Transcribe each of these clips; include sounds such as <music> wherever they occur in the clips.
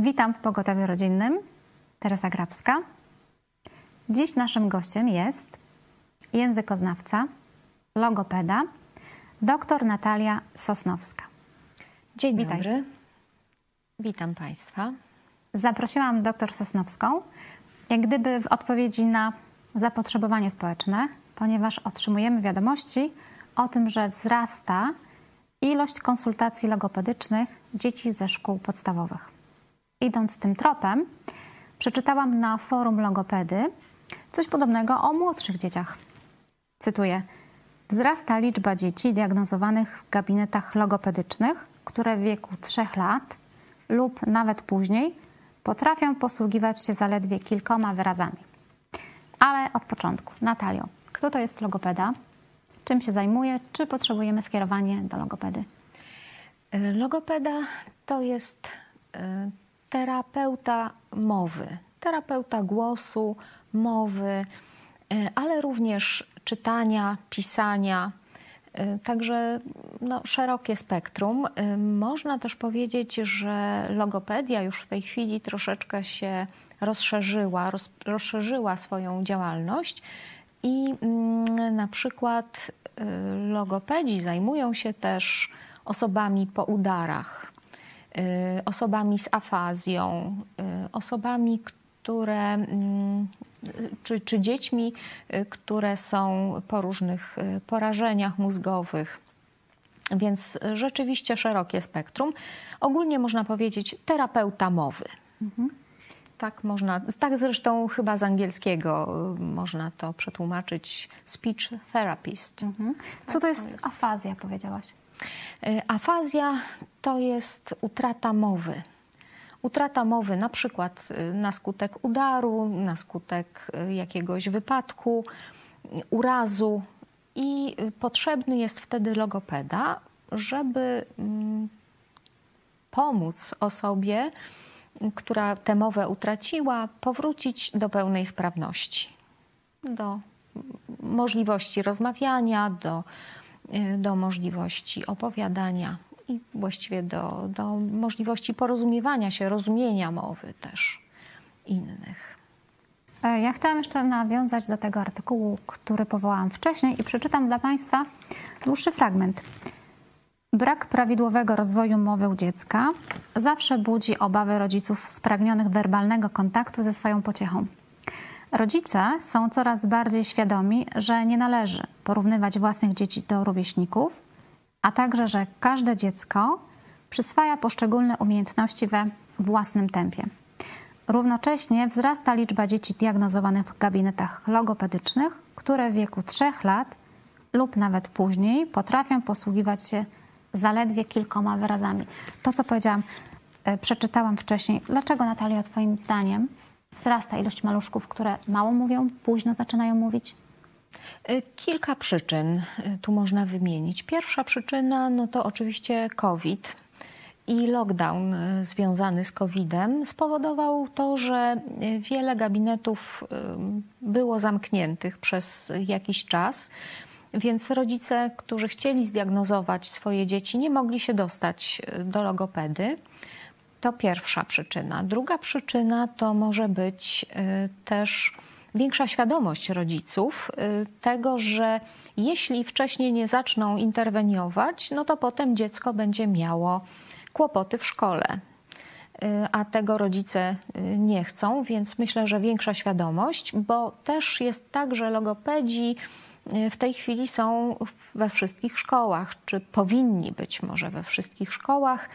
Witam w Pogotowiu Rodzinnym. Teresa Grabska. Dziś naszym gościem jest językoznawca, logopeda, dr Natalia Sosnowska. Dzień Witaj. dobry. Witam Państwa. Zaprosiłam dr Sosnowską, jak gdyby w odpowiedzi na zapotrzebowanie społeczne, ponieważ otrzymujemy wiadomości o tym, że wzrasta ilość konsultacji logopedycznych dzieci ze szkół podstawowych. Idąc tym tropem, przeczytałam na forum logopedy coś podobnego o młodszych dzieciach. Cytuję: Wzrasta liczba dzieci diagnozowanych w gabinetach logopedycznych, które w wieku 3 lat lub nawet później potrafią posługiwać się zaledwie kilkoma wyrazami. Ale od początku. Natalio, kto to jest logopeda? Czym się zajmuje? Czy potrzebujemy skierowania do logopedy? Y, Logopeda to jest y, terapeuta mowy, terapeuta głosu, mowy, y, ale również czytania, pisania. y, Także no, szerokie spektrum. Y, Można też powiedzieć, że logopedia już w tej chwili troszeczkę się rozszerzyła, roz, rozszerzyła swoją działalność i mm, na przykład logopedzi zajmują się też osobami po udarach, osobami z afazją, y, osobami, które, mm, y, czy, czy dziećmi, y, które są po różnych y, porażeniach mózgowych. Więc rzeczywiście szerokie spektrum. Ogólnie można powiedzieć terapeuta mowy. Tak można, tak zresztą chyba z angielskiego y, można to przetłumaczyć speech therapist. Co to jest afazja, powiedziałaś? Y, Afazja to jest utrata mowy. Utrata mowy na przykład y, na skutek udaru, na skutek y, jakiegoś wypadku, urazu i potrzebny jest wtedy logopeda, żeby mm, pomóc osobie, która tę mowę utraciła, powrócić do pełnej sprawności, do możliwości rozmawiania, do, do możliwości opowiadania i właściwie do, do możliwości porozumiewania się, rozumienia mowy też innych. E, Ja chciałam jeszcze nawiązać do tego artykułu, który powołałam wcześniej i przeczytam dla Państwa dłuższy fragment. Brak prawidłowego rozwoju mowy u dziecka zawsze budzi obawy rodziców spragnionych werbalnego kontaktu ze swoją pociechą. Rodzice są coraz bardziej świadomi, że nie należy porównywać własnych dzieci do rówieśników, a także, że każde dziecko przyswaja poszczególne umiejętności we własnym tempie. Równocześnie wzrasta liczba dzieci diagnozowanych w gabinetach logopedycznych, które w wieku 3 lat lub nawet później potrafią posługiwać się zaledwie kilkoma wyrazami. To, co powiedziałam, e, przeczytałam wcześniej. Dlaczego, Natalia, Twoim zdaniem wzrasta ilość maluszków, które mało mówią, późno zaczynają mówić? Y, Kilka przyczyn y, tu można wymienić. Pierwsza przyczyna no to oczywiście COVID i lockdown y, związany z COVID-em spowodował to, że wiele gabinetów było zamkniętych przez jakiś czas. Więc rodzice, którzy chcieli zdiagnozować swoje dzieci, nie mogli się dostać do logopedy. To pierwsza przyczyna. Druga przyczyna to może być y, też większa świadomość rodziców y, tego, że jeśli wcześniej nie zaczną interweniować, no to potem dziecko będzie miało kłopoty w szkole. Y, A tego rodzice nie chcą, więc myślę, że większa świadomość, bo też jest tak, że logopedzi w tej chwili są we wszystkich szkołach, czy powinni być może we wszystkich szkołach.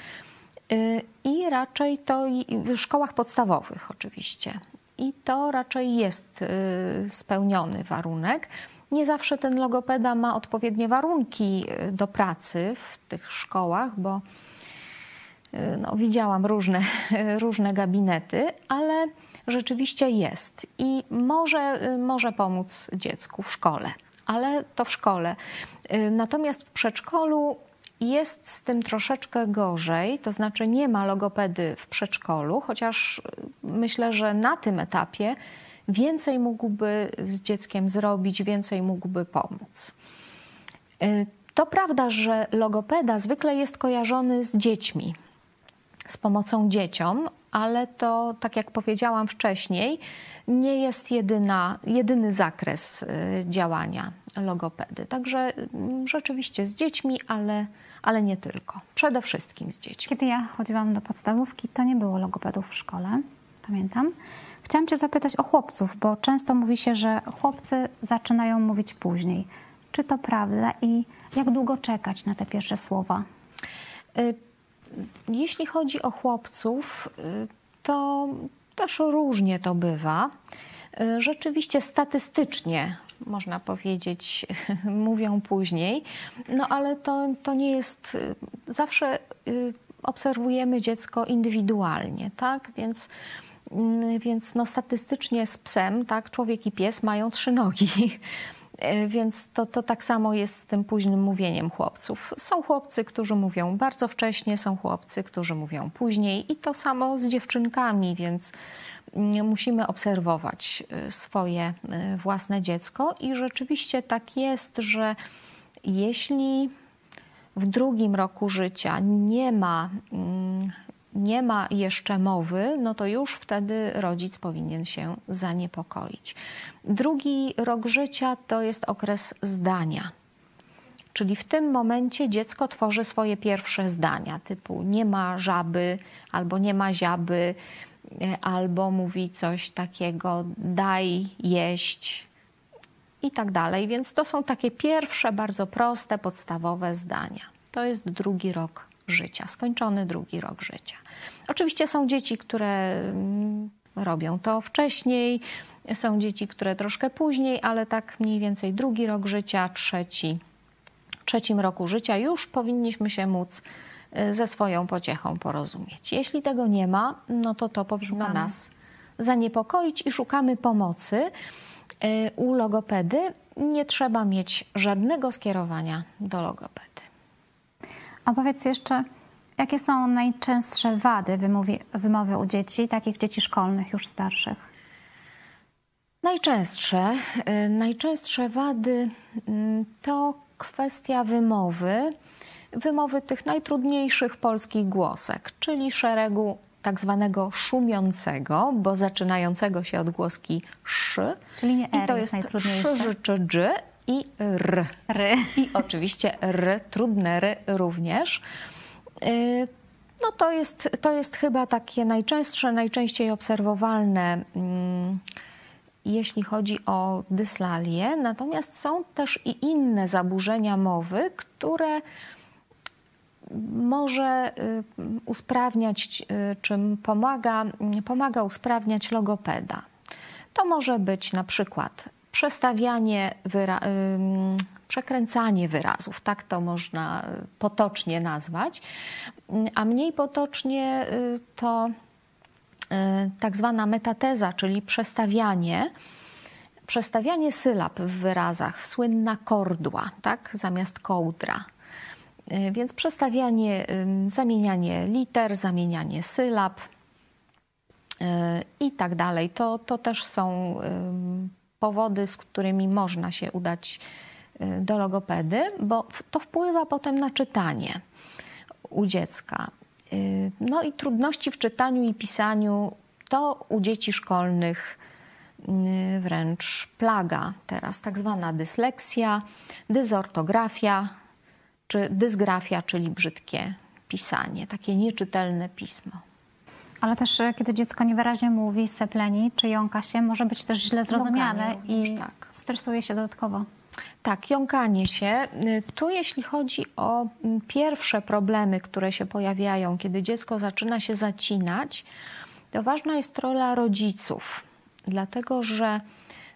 Y, I raczej to w szkołach podstawowych oczywiście. I to raczej jest y, spełniony warunek. Nie zawsze ten logopeda ma odpowiednie warunki y, do pracy w tych szkołach, bo no, widziałam różne, <laughs> różne gabinety, ale rzeczywiście jest i może, może pomóc dziecku w szkole, ale to w szkole. Natomiast w przedszkolu jest z tym troszeczkę gorzej, to znaczy nie ma logopedy w przedszkolu, chociaż myślę, że na tym etapie więcej mógłby z dzieckiem zrobić, więcej mógłby pomóc. Y, To prawda, że logopeda zwykle jest kojarzony z dziećmi, z pomocą dzieciom, ale to, tak jak powiedziałam wcześniej, nie jest jedyna, jedyny zakres y, działania logopedy. Także mm, rzeczywiście z dziećmi, ale, ale nie tylko. Przede wszystkim z dziećmi. Kiedy ja chodziłam do podstawówki, to nie było logopedów w szkole, pamiętam. Chciałam Cię zapytać o chłopców, bo często mówi się, że chłopcy zaczynają mówić później. Czy to prawda i jak długo czekać na te pierwsze słowa? Y, jeśli chodzi o chłopców, y, to też różnie to bywa. Y, rzeczywiście statystycznie, można powiedzieć, <laughs> mówią później, no ale to, to nie jest. Zawsze obserwujemy dziecko indywidualnie, tak? Więc mm, więc no, statystycznie z psem, tak, człowiek i pies mają trzy nogi. <laughs> E, więc to, to tak samo jest z tym późnym mówieniem chłopców. Są chłopcy, którzy mówią bardzo wcześnie, są chłopcy, którzy mówią później i to samo z dziewczynkami, więc mm, musimy obserwować e, swoje e, własne dziecko i rzeczywiście tak jest, że jeśli w drugim roku życia nie ma mm, nie ma jeszcze mowy, no to już wtedy rodzic powinien się zaniepokoić. Drugi rok życia to jest okres zdania. Czyli w tym momencie dziecko tworzy swoje pierwsze zdania, typu nie ma żaby albo nie ma ziaby, e, albo mówi coś takiego daj jeść i tak dalej. Więc to są takie pierwsze, bardzo proste, podstawowe zdania. To jest drugi rok życia, skończony drugi rok życia. Oczywiście są dzieci, które mm, robią to wcześniej, są dzieci, które troszkę później, ale tak mniej więcej drugi rok życia, trzeci, trzecim roku życia już powinniśmy się móc y, ze swoją pociechą porozumieć. Jeśli tego nie ma, no to to powinno nas zaniepokoić i szukamy pomocy. Y, u logopedy nie trzeba mieć żadnego skierowania do logopedy. A powiedz jeszcze, jakie są najczęstsze wady wymowy, wymowy u dzieci, takich dzieci szkolnych, już starszych? Najczęstsze, y, najczęstsze wady mm, to kwestia wymowy, wymowy tych najtrudniejszych polskich głosek, czyli szeregu tak zwanego szumiącego, bo zaczynającego się od głoski sz. Czyli nie R I to jest, jest najtrudniejsze. sz, czy dż i r. I oczywiście r, trudne ry również. Y, no to jest, to jest chyba takie najczęstsze, najczęściej obserwowalne, mm, jeśli chodzi o dyslalię. Natomiast są też i inne zaburzenia mowy, które może y, usprawniać, y, czym pomaga, pomaga usprawniać logopeda. To może być na przykład przestawianie, wyra przekręcanie wyrazów, tak to można potocznie nazwać, a mniej potocznie y, to y, tak zwana metateza, czyli przestawianie, przestawianie sylab w wyrazach, słynna kordła, tak, zamiast kołdra. Y, więc przestawianie, zamienianie liter, zamienianie sylab i tak dalej. To, to też są powody, z którymi można się udać y, do logopedy, bo to wpływa potem na czytanie u dziecka. Y, no i trudności w czytaniu i pisaniu to u dzieci szkolnych y, wręcz plaga teraz, tak zwana dysleksja, dysortografia czy dysgrafia, czyli brzydkie pisanie, takie nieczytelne pismo. Ale też e, kiedy dziecko niewyraźnie mówi, sepleni czy jąka się, może być też źle zrozumiane i tak. stresuje się dodatkowo. Tak, jąkanie się. Y, tu jeśli chodzi o mm, pierwsze problemy, które się pojawiają, kiedy dziecko zaczyna się zacinać, to ważna jest rola rodziców. Dlatego, że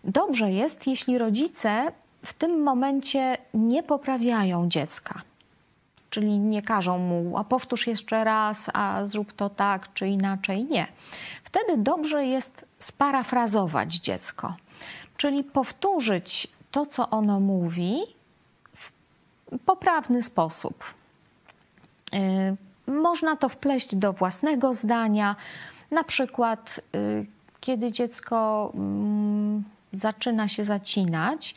dobrze jest, jeśli rodzice w tym momencie nie poprawiają dziecka czyli nie każą mu, a powtórz jeszcze raz, a zrób to tak czy inaczej. Nie. Wtedy dobrze jest sparafrazować dziecko, czyli powtórzyć to, co ono mówi w poprawny sposób. Y, można to wpleść do własnego zdania, na przykład, y, kiedy dziecko mm, zaczyna się zacinać,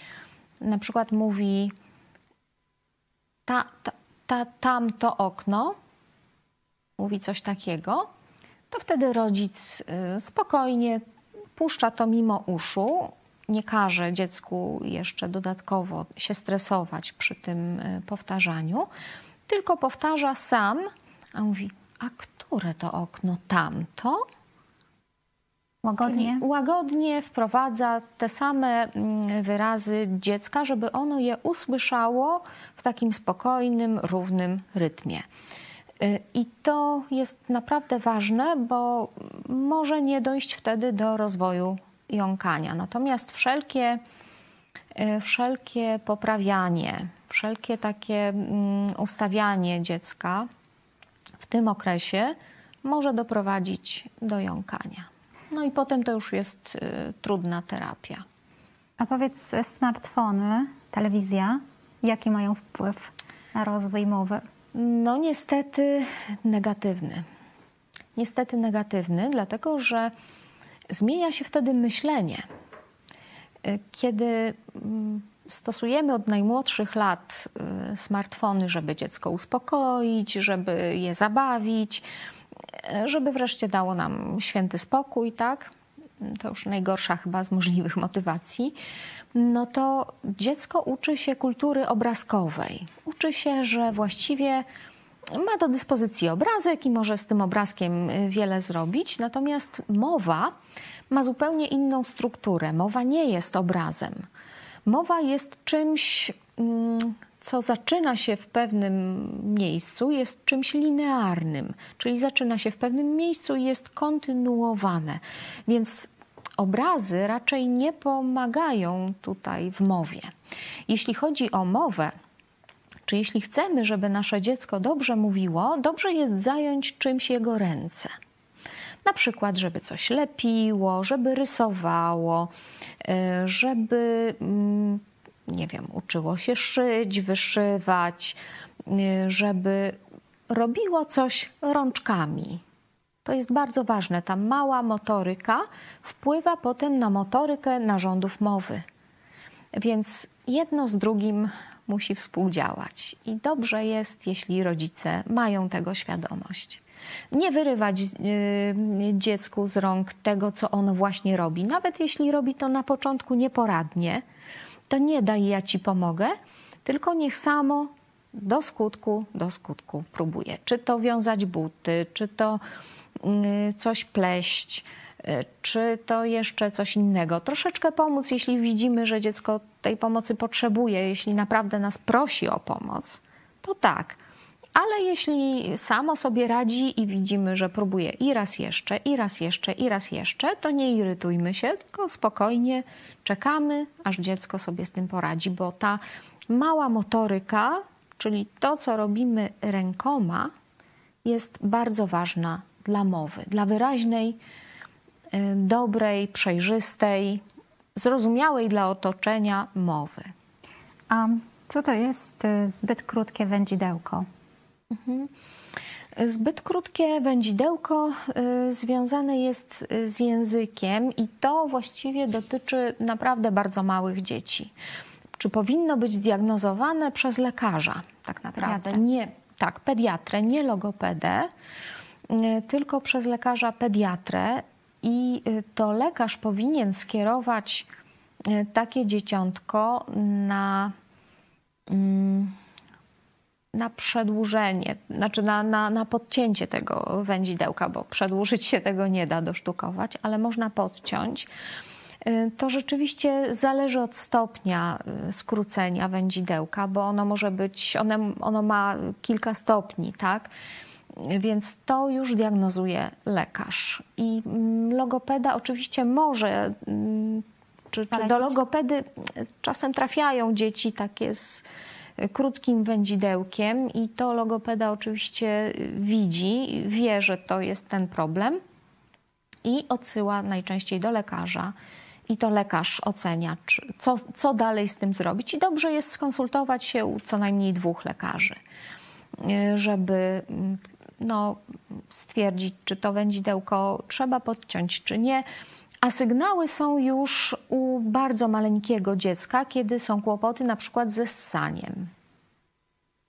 na przykład mówi ta, ta, ta, tamto okno, mówi coś takiego, to wtedy rodzic y, spokojnie puszcza to mimo uszu, nie każe dziecku jeszcze dodatkowo się stresować przy tym y, powtarzaniu, tylko powtarza sam, a mówi, a które to okno tamto? Łagodnie. Czyli łagodnie wprowadza te same mm, wyrazy dziecka, żeby ono je usłyszało w takim spokojnym, równym rytmie. Y, I to jest naprawdę ważne, bo może nie dojść wtedy do rozwoju jąkania. Natomiast wszelkie, y, wszelkie poprawianie, wszelkie takie mm, ustawianie dziecka w tym okresie może doprowadzić do jąkania. No i potem to już jest y, trudna terapia. A powiedz, smartfony, telewizja, jaki mają wpływ na rozwój mowy? No niestety negatywny. Niestety negatywny, dlatego że zmienia się wtedy myślenie. Y, Kiedy mm, stosujemy od najmłodszych lat y, smartfony, żeby dziecko uspokoić, żeby je zabawić, żeby wreszcie dało nam święty spokój, tak? To już najgorsza chyba z możliwych motywacji. No to dziecko uczy się kultury obrazkowej. Uczy się, że właściwie ma do dyspozycji obrazek i może z tym obrazkiem y, wiele zrobić, natomiast mowa ma zupełnie inną strukturę. Mowa nie jest obrazem. Mowa jest czymś, mm, co zaczyna się w pewnym miejscu, jest czymś linearnym, czyli zaczyna się w pewnym miejscu i jest kontynuowane. Więc obrazy raczej nie pomagają tutaj w mowie. Jeśli chodzi o mowę, czy jeśli chcemy, żeby nasze dziecko dobrze mówiło, dobrze jest zająć czymś jego ręce. Na przykład, żeby coś lepiło, żeby rysowało, y, żeby, mm, nie wiem, uczyło się szyć, wyszywać, y, żeby robiło coś rączkami. To jest bardzo ważne. Ta mała motoryka wpływa potem na motorykę narządów mowy. Więc jedno z drugim musi współdziałać. I dobrze jest, jeśli rodzice mają tego świadomość. Nie wyrywać y, dziecku z rąk tego, co ono właśnie robi. Nawet jeśli robi to na początku nieporadnie, to nie daj ja ci pomogę, tylko niech samo do skutku, do skutku próbuje. Czy to wiązać buty, czy to y, coś pleść, y, czy to jeszcze coś innego. Troszeczkę pomóc, jeśli widzimy, że dziecko tej pomocy potrzebuje, jeśli naprawdę nas prosi o pomoc, to tak. Ale jeśli samo sobie radzi i widzimy, że próbuje i raz jeszcze, i raz jeszcze, i raz jeszcze, to nie irytujmy się, tylko spokojnie czekamy, aż dziecko sobie z tym poradzi, bo ta mała motoryka, czyli to, co robimy rękoma, jest bardzo ważna dla mowy, dla wyraźnej, y, dobrej, przejrzystej, zrozumiałej dla otoczenia mowy. A co to jest y, zbyt krótkie wędzidełko? Zbyt krótkie wędzidełko y, związane jest y, z językiem i to właściwie dotyczy naprawdę bardzo małych dzieci. Czy powinno być diagnozowane przez lekarza tak naprawdę? Pediatrę. Nie, tak, pediatrę, nie logopedę, y, tylko przez lekarza pediatrę i to lekarz powinien skierować takie dzieciątko na mm, na przedłużenie, znaczy na, na, na podcięcie tego wędzidełka, bo przedłużyć się tego nie da dosztukować, ale można podciąć. Y, To rzeczywiście zależy od stopnia y, skrócenia wędzidełka, bo ono może być, one, ono ma kilka stopni, tak? Więc to już diagnozuje lekarz. I mm, logopeda oczywiście może, mm, czy, czy do logopedy y, czasem trafiają dzieci takie z krótkim wędzidełkiem i to logopeda oczywiście widzi, wie, że to jest ten problem i odsyła najczęściej do lekarza. I to lekarz ocenia, co, co dalej z tym zrobić. I dobrze jest skonsultować się u co najmniej dwóch lekarzy, y, żeby mm, no, stwierdzić, czy to wędzidełko trzeba podciąć, czy nie. A sygnały są już u bardzo maleńkiego dziecka, kiedy są kłopoty na przykład ze ssaniem.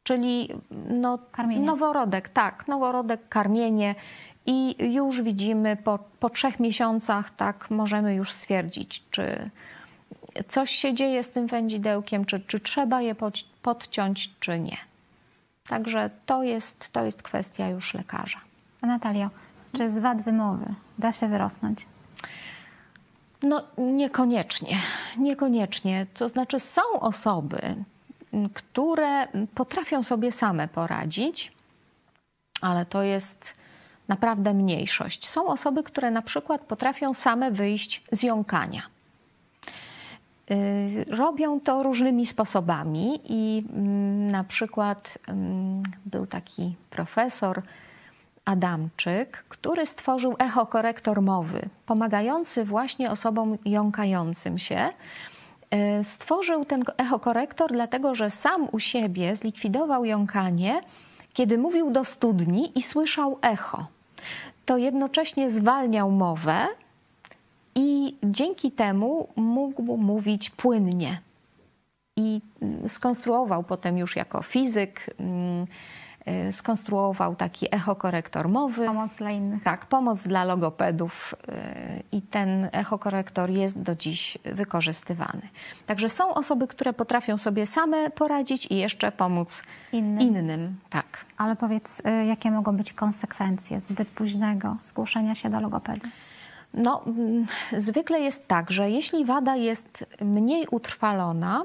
Czyli no, Karmienie. noworodek, tak, noworodek, karmienie, i już widzimy po, po trzech miesiącach, tak możemy już stwierdzić, czy coś się dzieje z tym wędzidełkiem, czy, czy trzeba je podciąć, czy nie. Także to jest, to jest kwestia już lekarza. Natalio, czy z wad wymowy da się wyrosnąć? No niekoniecznie, niekoniecznie. To znaczy są osoby, które potrafią sobie same poradzić, ale to jest naprawdę mniejszość. Są osoby, które na przykład potrafią same wyjść z jąkania. Y, robią to różnymi sposobami i na przykład był taki profesor Adamczyk, który stworzył echokorektor mowy, pomagający właśnie osobom jąkającym się. Y, stworzył ten echokorektor dlatego, że sam u siebie zlikwidował jąkanie, kiedy mówił do studni i słyszał echo. To jednocześnie zwalniał mowę, i dzięki temu mógł mówić płynnie. I mm, skonstruował potem już jako fizyk, mm, y, skonstruował taki echokorektor mowy. Pomoc dla innych. Tak, pomoc dla logopedów y, i ten echokorektor jest do dziś wykorzystywany. Także są osoby, które potrafią sobie same poradzić i jeszcze pomóc innym. innym. Tak. Ale powiedz, y, jakie mogą być konsekwencje zbyt późnego zgłoszenia się do logopedy? No, mm, zwykle jest tak, że jeśli wada jest mniej utrwalona,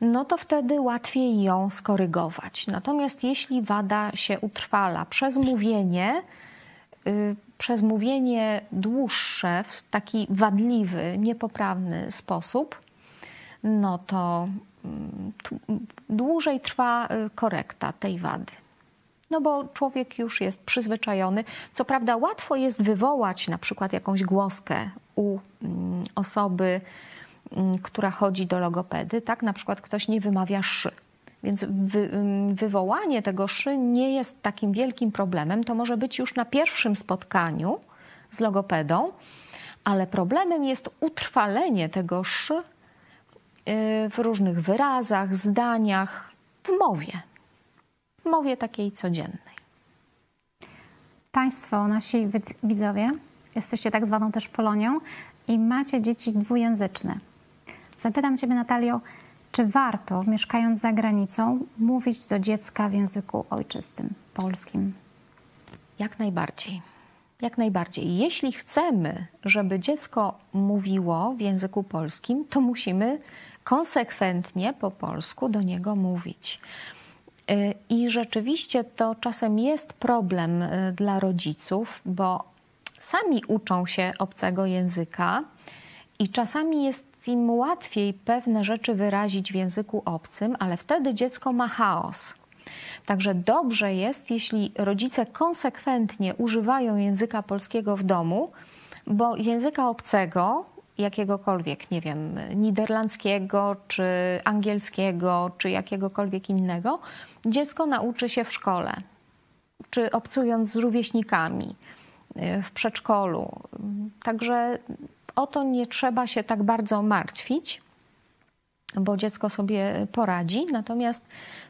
no to wtedy łatwiej ją skorygować. Natomiast jeśli wada się utrwala przez mówienie, yy, przez mówienie dłuższe, w taki wadliwy, niepoprawny sposób, no to yy, dłużej trwa y, korekta tej wady no bo człowiek już jest przyzwyczajony. Co prawda, łatwo jest wywołać na przykład jakąś głoskę u mm, osoby, mm, która chodzi do logopedy, tak? Na przykład ktoś nie wymawia szy. Więc wy, mm, wywołanie tego szy nie jest takim wielkim problemem. To może być już na pierwszym spotkaniu z logopedą, ale problemem jest utrwalenie tego szy y, w różnych wyrazach, zdaniach, w mowie w mowie takiej codziennej. Państwo, nasi widzowie, jesteście tak zwaną też Polonią i macie dzieci dwujęzyczne. Zapytam Ciebie, Natalio, czy warto, mieszkając za granicą, mówić do dziecka w języku ojczystym, polskim? Jak najbardziej. Jak najbardziej. Jeśli chcemy, żeby dziecko mówiło w języku polskim, to musimy konsekwentnie po polsku do niego mówić. Y, I rzeczywiście to czasem jest problem y, dla rodziców, bo sami uczą się obcego języka i czasami jest im łatwiej pewne rzeczy wyrazić w języku obcym, ale wtedy dziecko ma chaos. Także dobrze jest, jeśli rodzice konsekwentnie używają języka polskiego w domu, bo języka obcego jakiegokolwiek, nie wiem, niderlandzkiego, czy angielskiego, czy jakiegokolwiek innego, dziecko nauczy się w szkole, czy obcując z rówieśnikami y, w przedszkolu. Także o to nie trzeba się tak bardzo martwić, bo dziecko sobie poradzi. Natomiast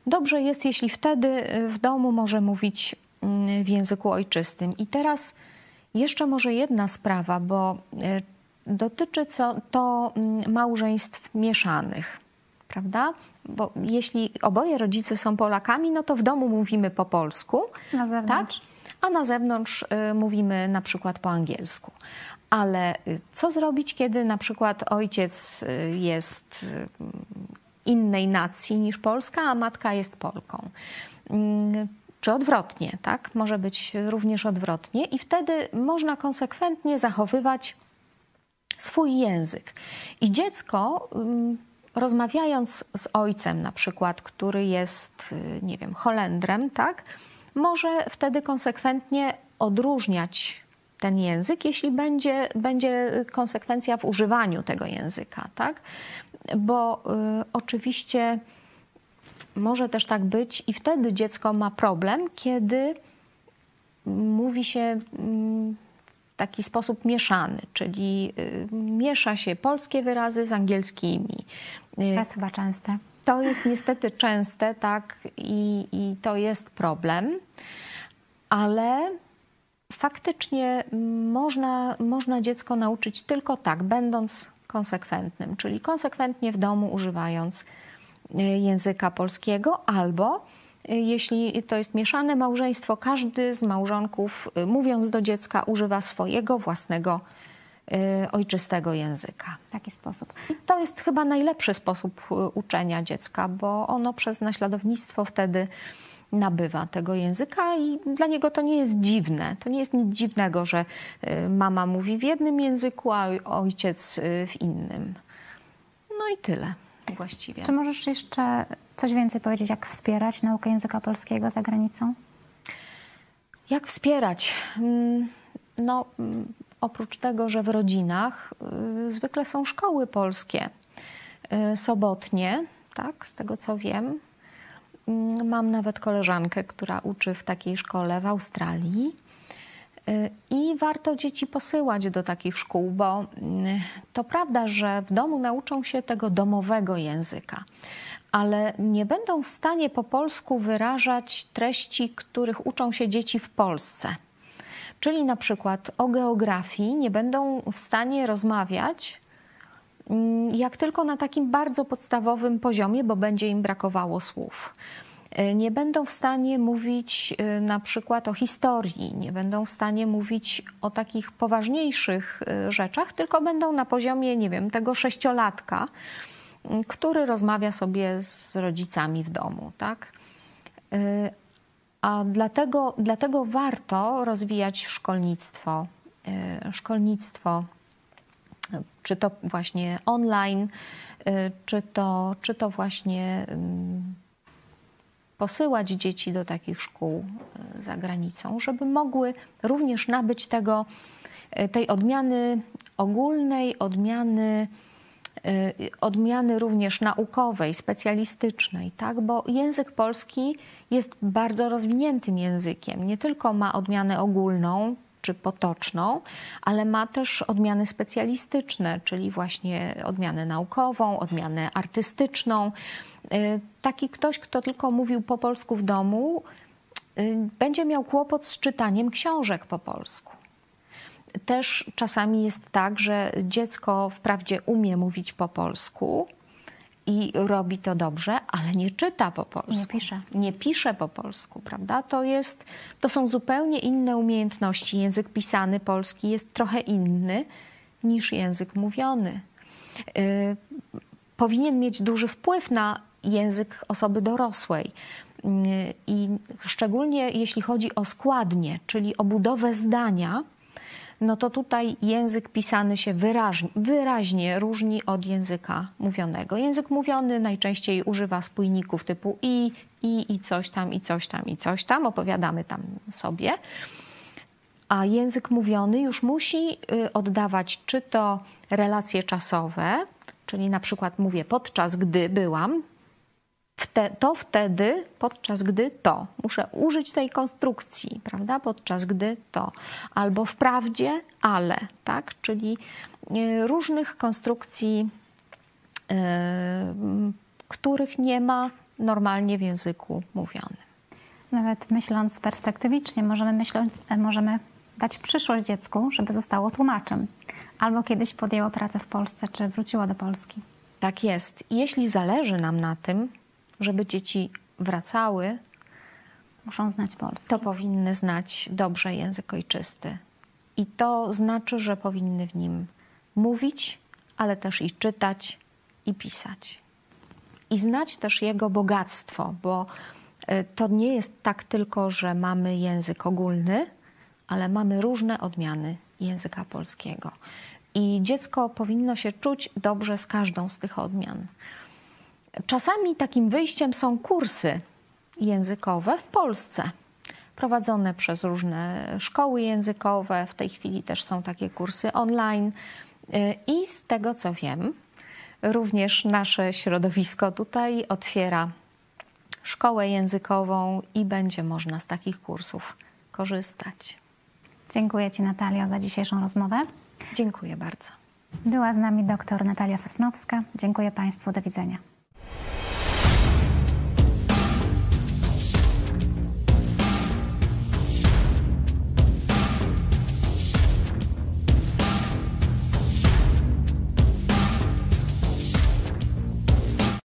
dobrze jest, jeśli wtedy w domu może mówić mm, w języku ojczystym. I teraz jeszcze może jedna sprawa, bo y, dotyczy to mm, małżeństw mieszanych, prawda? Bo jeśli oboje rodzice są Polakami, no to w domu mówimy po polsku, na zewnątrz. Tak? a na zewnątrz y, mówimy na przykład po angielsku. Ale y, co zrobić, kiedy na przykład ojciec y, jest innej nacji niż Polska, a matka jest Polką? Mm, czy odwrotnie, tak? Może być również odwrotnie, i wtedy można konsekwentnie zachowywać swój język. I dziecko, rozmawiając z ojcem, na przykład, który jest, y, nie wiem, Holendrem, tak, może wtedy konsekwentnie odróżniać ten język, jeśli będzie, będzie konsekwencja w używaniu tego języka, tak? Bo y, oczywiście może też tak być, i wtedy dziecko ma problem, kiedy mówi się. Y, taki sposób mieszany, czyli y, miesza się polskie wyrazy z angielskimi. To jest chyba częste. To jest niestety częste, tak, i, i to jest problem, ale faktycznie można, można dziecko nauczyć tylko tak, będąc konsekwentnym, czyli konsekwentnie w domu używając y, języka polskiego albo y, jeśli to jest mieszane małżeństwo, każdy z małżonków, y, mówiąc do dziecka, używa swojego własnego ojczystego języka. W taki sposób. To jest chyba najlepszy sposób uczenia dziecka, bo ono przez naśladownictwo wtedy nabywa tego języka i dla niego to nie jest dziwne. To nie jest nic dziwnego, że y, mama mówi w jednym języku, a ojciec y, w innym. No i tyle właściwie. Czy możesz jeszcze coś więcej powiedzieć, jak wspierać naukę języka polskiego za granicą? Jak wspierać? Mm, no, mm, oprócz tego, że w rodzinach y, zwykle są szkoły polskie sobotnie, tak, z tego co wiem, mam nawet koleżankę, która uczy w takiej szkole w Australii. Y, I warto dzieci posyłać do takich szkół, bo mm, to prawda, że w domu nauczą się tego domowego języka, ale nie będą w stanie po polsku wyrażać treści, których uczą się dzieci w Polsce. Czyli na przykład o geografii nie będą w stanie rozmawiać Mm, jak tylko na takim bardzo podstawowym poziomie, bo będzie im brakowało słów. E, nie będą w stanie mówić e, na przykład o historii, nie będą w stanie mówić o takich poważniejszych e, rzeczach, tylko będą na poziomie, nie wiem, tego sześciolatka, który rozmawia sobie z rodzicami w domu, tak? A dlatego, dlatego warto rozwijać szkolnictwo, szkolnictwo czy to właśnie online, y, czy to, czy to właśnie posyłać dzieci do takich szkół y, za granicą, żeby mogły również nabyć tego, y, tej odmiany ogólnej, odmiany, odmiany również naukowej, specjalistycznej, tak? bo język polski jest bardzo rozwiniętym językiem. Nie tylko ma odmianę ogólną, czy potoczną, ale ma też odmiany specjalistyczne, czyli właśnie odmianę naukową, odmianę artystyczną. Y, taki ktoś, kto tylko mówił po polsku w domu, y, będzie miał kłopot z czytaniem książek po polsku. Też czasami jest tak, że dziecko wprawdzie umie mówić po polsku, i robi to dobrze, ale nie czyta po polsku. Nie pisze. Nie pisze po polsku, prawda? To, jest, to są zupełnie inne umiejętności. Język pisany polski jest trochę inny niż język mówiony. Yy, powinien mieć duży wpływ na język osoby dorosłej. Yy, I szczególnie jeśli chodzi o składnie, czyli o budowę zdania, no to tutaj język pisany się wyraźnie, wyraźnie różni od języka mówionego. Język mówiony najczęściej używa spójników typu i, i, i coś tam, i coś tam, i coś tam, opowiadamy tam sobie. A język mówiony już musi y, oddawać czy to relacje czasowe, czyli na przykład mówię podczas gdy byłam, Wte, to wtedy, podczas gdy to. Muszę użyć tej konstrukcji, prawda? Podczas gdy to. Albo wprawdzie, ale, tak? Czyli e, różnych konstrukcji, yy, których nie ma normalnie w języku mówionym. Nawet myśląc perspektywicznie, możemy, myśleć, możemy dać przyszłość dziecku, żeby zostało tłumaczem. Albo kiedyś podjęło pracę w Polsce, czy wróciło do Polski. Tak jest. Jeśli zależy nam na tym, żeby dzieci wracały, muszą znać polski. To powinny znać dobrze język ojczysty. I to znaczy, że powinny w nim mówić, ale też i czytać i pisać. I znać też jego bogactwo, bo e, to nie jest tak tylko, że mamy język ogólny, ale mamy różne odmiany języka polskiego. I dziecko powinno się czuć dobrze z każdą z tych odmian. Czasami takim wyjściem są kursy językowe w Polsce, prowadzone przez różne szkoły językowe. W tej chwili też są takie kursy online. I z tego co wiem, również nasze środowisko tutaj otwiera szkołę językową i będzie można z takich kursów korzystać. Dziękuję Ci, Natalia, za dzisiejszą rozmowę. Dziękuję bardzo. Była z nami doktor Natalia Sosnowska. Dziękuję Państwu. Do widzenia.